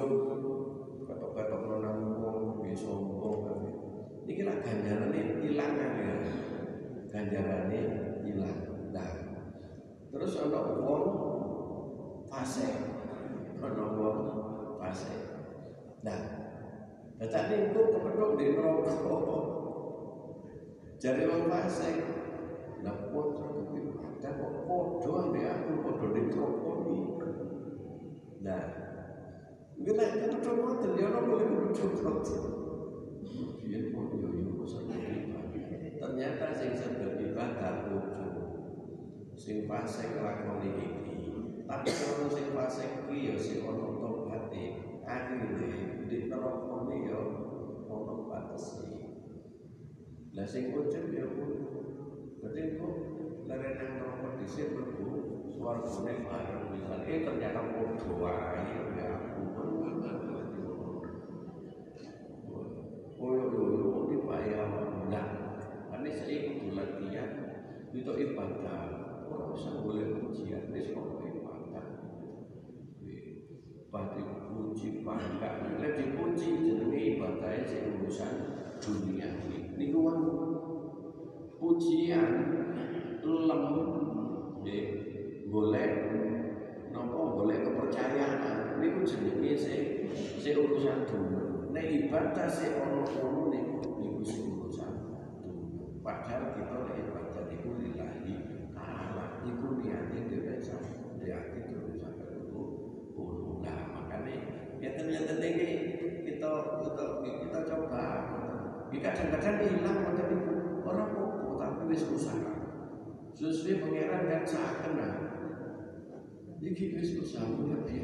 ketok-ketok nang wong bisa sombong ini lah ganjarannya hilang kan ya. Ganjarannya hilang nah terus ana wong fase ana wong fase nah tetapi itu kepedok di rokok jadi wong fase lah putra ada kok podo ame aku podo di rokok nah kita kan coba terlihat orang boleh mencoba dia pun yo yo ternyata sing sedang ibadah lucu sing fase nglakoni iki. Tapi kalau sing fase kuwi ya sing ono tobaté. Akhire di neraka ne ya ono batese lah sing ujug ya kudu dadi kok leren nang neraka dhisik mlebu swargane bareng misal eh ternyata padha wae ya aku koyo yo dibayar? Nah ini saya kudu latihan. Itu ibadah. Orang usah boleh ujian wis kok ibadah. Pati puji bangga. Nek dipuji jenenge ibadahnya sing urusan dunia ini. Kan pujian lem nggih boleh nopo boleh kepercayaan. Niku jenenge sing sing urusan dunia nek ibadah sing ono-ono niku niku sing urusan padahal kita nek ibadah niku lillahi ta'ala niku niate dhewe sampe niate dhewe sampe niku ono nah makane ngeten-ngeten iki kita kita kita coba kita kadang-kadang hilang tapi wis usaha sesuai pangeran kan nah iki wis lebih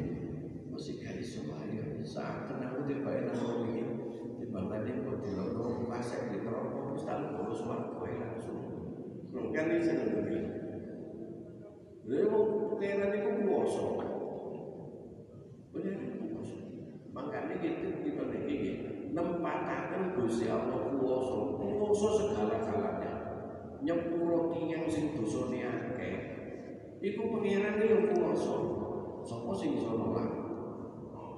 masih gak iso ayo saat aku dibayar nang iki timbangane kok dilono pasek di terowong wis tak bolos warga langsung. Kan iki seneng iki lha pangeran iku kuwasa bener kuwasa makanya gitu kita niki nempataken Gusti Allah kuwasa kuwasa segala-galanya nyepuro tiyang sing dosane akeh. Iku pengiran iki yang kuwasa. Sopo sing iso nolak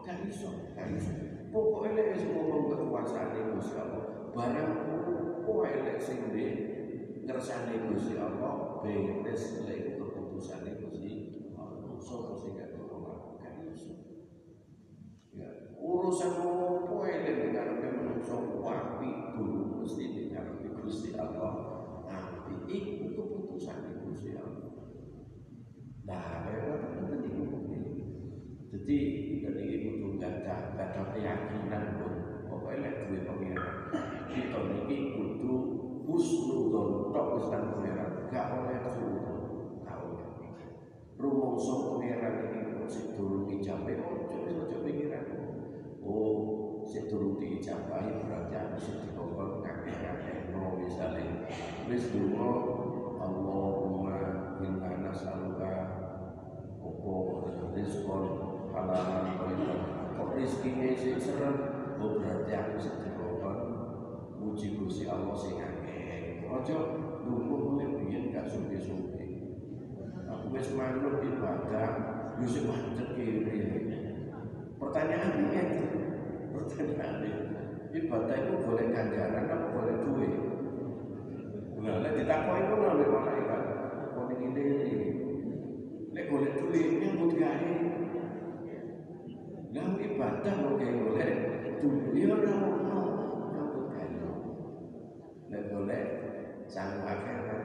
gak iso gak iso. Pokok lek wis ngomong kekuasaane Gusti Allah barang kowe elek sing ndi ngersane Gusti Allah betes lek keputusane Gusti Allah. Sopo sing gak nolak gak iso. Ya urusan kowe lek gak menungso wapi dulu mesti dikarepe Gusti Allah. Nah, kan itu keputusan itu sih Nah, lewat itu penting. Jadi dari itu tuh gak ada gak ada keyakinan pun. Pokoknya lihat dua pengiran. Kita ini kudu dan tok kesan pengiran. Gak oleh kudu. Gak Rumah sok oh, pengiran ini masih dulu dicapai. Oh, coba coba pengiran. Oh, sedurung diijabahi berarti aku sedikokol pengakiran wis Allahumma inna nas'aluka opo halalan thayyiban kok rezekine sing serem oh berarti aku muji Gusti Allah sing akeh mulai biyen gak suke-suke aku wis manut ibadah yo sing kiri pertanyaan ini pertanyaan ini. Ibadah itu boleh ganjaran apa boleh duit Nah, lek ditakoki ngono oleh malaikat, kok ning ngene Lek golek duit nyambut gawe. Lah ibadah kok kayak golek duit ya ora ono nyambut gawe. Lek golek sang akhirat.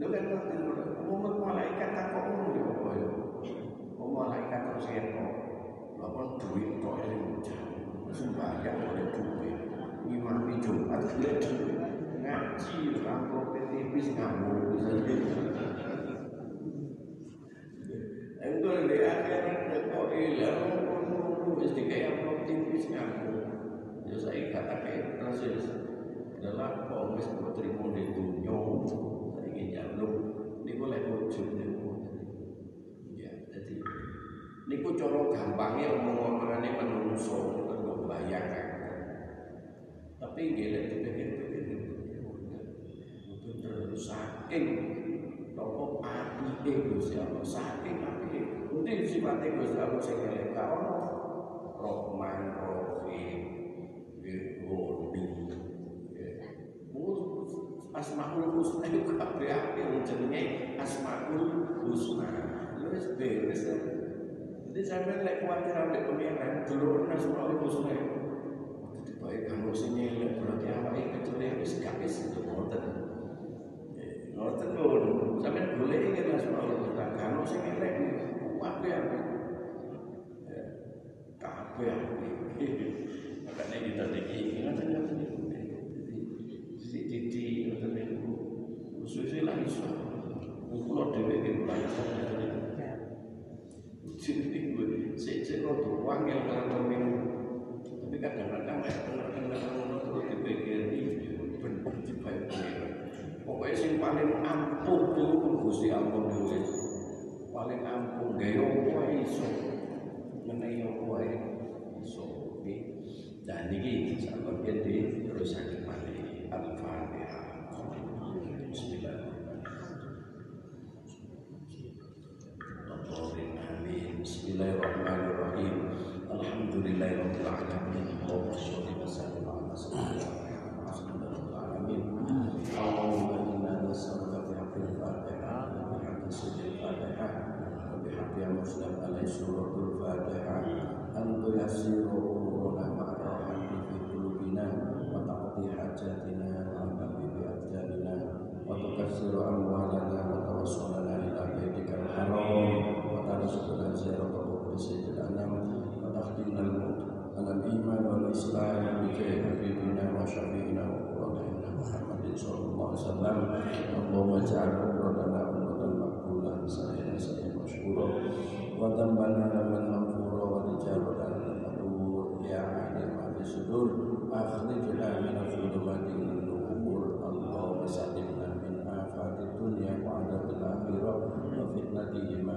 Lho kan ngerti umum malaikat takok ngono ya apa ya. Wong malaikat terus eto. Lah kon duit tok eling sembahyang oleh duit. Imam Jumat golek duit ngaji amplop tipis ngamuk misalnya itu di akhirat kok ilang wis dikai amplop tipis ngamuk ya saya kata kayak terus adalah kok wis terima dunia saya ingin jaluk ini boleh wujud ya jadi ini ku coro gampangnya omong-omongannya menungso terus bayangkan tapi gila dipikir-pikir saking. Nopo apike Gusti Allah? Saking apike mungkin sifate Gusti Allah sing elek. Ka ono. Rahman Rahim. Ghani Asmaul Husna itu kabeh apik jenenge Asmaul Husna. Wis beres jadi sampean lek kuwatir ambek pengiran dulu Asmaul Husna. Baik kalau sini berarti awake kecil wis gak wis itu ngoten Ngoten pun, sampeyan boleh ingin asmaul husna. Kalau sing elek kabeh apik. Kabeh apik. Makanya kita niki ngoten ngoten niku. Siti ngoten niku. Susu lah iso. Kulo dhewe iki belajar ngoten niku. Jadi gue sejak rodo wangil kalau minum. Tapi kadang-kadang kayak kena-kena ngono terus dipikir ini bener dibayar Pokoknya sing paling ampuh itu Gusti Allah dhewe. Paling ampuh gawe apa iso. Menehi apa iso. Dan niki sahabat yen diterusaken malih Al-Fatihah. Bismillahirrahmanirrahim. Amin. Bismillahirrahmanirrahim. Alhamdulillahirabbil alamin. Allahumma shalli wa sallim ala sayyidina Amin. Allahumma inna nas'aluka bi haqqil Fatihah wa bi haqqi sirril Fatihah wa bi haqqi Muslim alaihi suratul Fatihah an tuyassiru umurana ma'rahati fi qulubina wa taqdi hajatina wa tabi bi abdanina wa tukassiru amwalana wa tawassalana ila baitikal haram wa tarzuqna ziyarata qabri sayyidil anam wa tahdina al iman wal islam bi jahi habibina wa syafi'ina wa qurrata Muhammad sallallahu alaihi wasallam Allahumma ja'al umratana umratan maqbulah sa'ina sa'ina masyhura wa dambana laman maghfura wa rijalana laman madur ya alim ahli sudur akhrijna min al-dhulumati ila